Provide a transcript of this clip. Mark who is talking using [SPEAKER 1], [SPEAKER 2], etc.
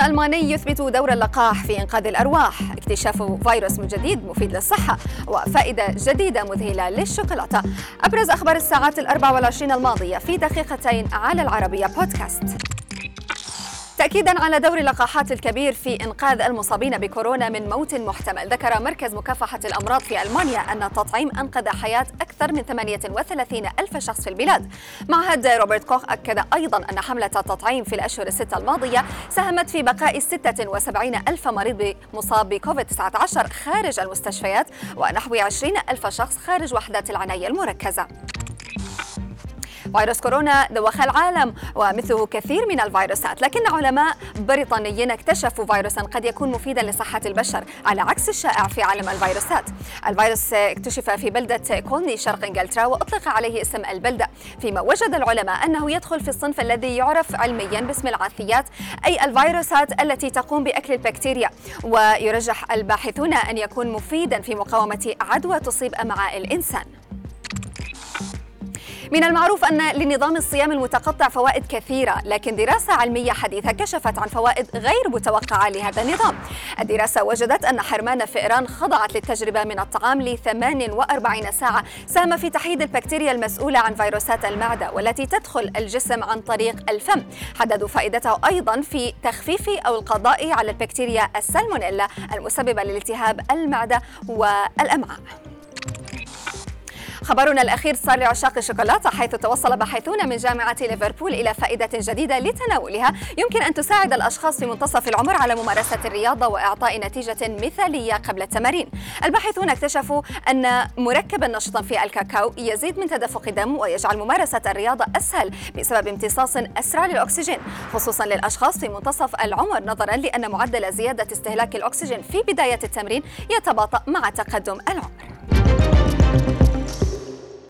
[SPEAKER 1] ألماني يثبت دور اللقاح في إنقاذ الأرواح. اكتشاف فيروس جديد مفيد للصحة وفائدة جديدة مذهلة للشوكولاتة. أبرز أخبار الساعات الأربع والعشرين الماضية في دقيقتين على العربية بودكاست. تأكيدا على دور اللقاحات الكبير في إنقاذ المصابين بكورونا من موت محتمل. ذكر مركز مكافحة الأمراض في ألمانيا أن التطعيم أنقذ حياة أكثر من 38 ألف شخص في البلاد. معهد روبرت كوخ أكد أيضا أن حملة التطعيم في الأشهر الستة الماضية ساهمت في بقاء 76 ألف مريض مصاب بكوفيد 19 خارج المستشفيات ونحو 20 ألف شخص خارج وحدات العناية المركزة. فيروس كورونا دوخ العالم ومثله كثير من الفيروسات لكن علماء بريطانيين اكتشفوا فيروسا قد يكون مفيدا لصحة البشر على عكس الشائع في عالم الفيروسات. الفيروس اكتشف في بلدة كولني شرق إنجلترا وأطلق عليه اسم البلدة. فيما وجد العلماء أنه يدخل في الصنف الذي يعرف علميا باسم العاثيات أي الفيروسات التي تقوم بأكل البكتيريا. ويرجح الباحثون أن يكون مفيدا في مقاومة عدوى تصيب أمعاء الإنسان. من المعروف أن لنظام الصيام المتقطع فوائد كثيرة لكن دراسة علمية حديثة كشفت عن فوائد غير متوقعة لهذا النظام. الدراسة وجدت أن حرمان فئران خضعت للتجربة من الطعام ل 48 ساعة ساهم في تحييد البكتيريا المسؤولة عن فيروسات المعدة والتي تدخل الجسم عن طريق الفم. حددوا فائدته أيضا في تخفيف أو القضاء على البكتيريا السالمونيلا المسببة لالتهاب المعدة والأمعاء. خبرنا الأخير صار لعشاق الشوكولاتة حيث توصل باحثون من جامعة ليفربول إلى فائدة جديدة لتناولها. يمكن أن تساعد الأشخاص في منتصف العمر على ممارسة الرياضة وإعطاء نتيجة مثالية قبل التمارين. الباحثون اكتشفوا أن مركبا نشطا في الكاكاو يزيد من تدفق الدم ويجعل ممارسة الرياضة أسهل بسبب امتصاص أسرع للأكسجين. خصوصا للأشخاص في منتصف العمر نظرا لأن معدل زيادة استهلاك الأكسجين في بداية التمرين يتباطأ مع تقدم العمر.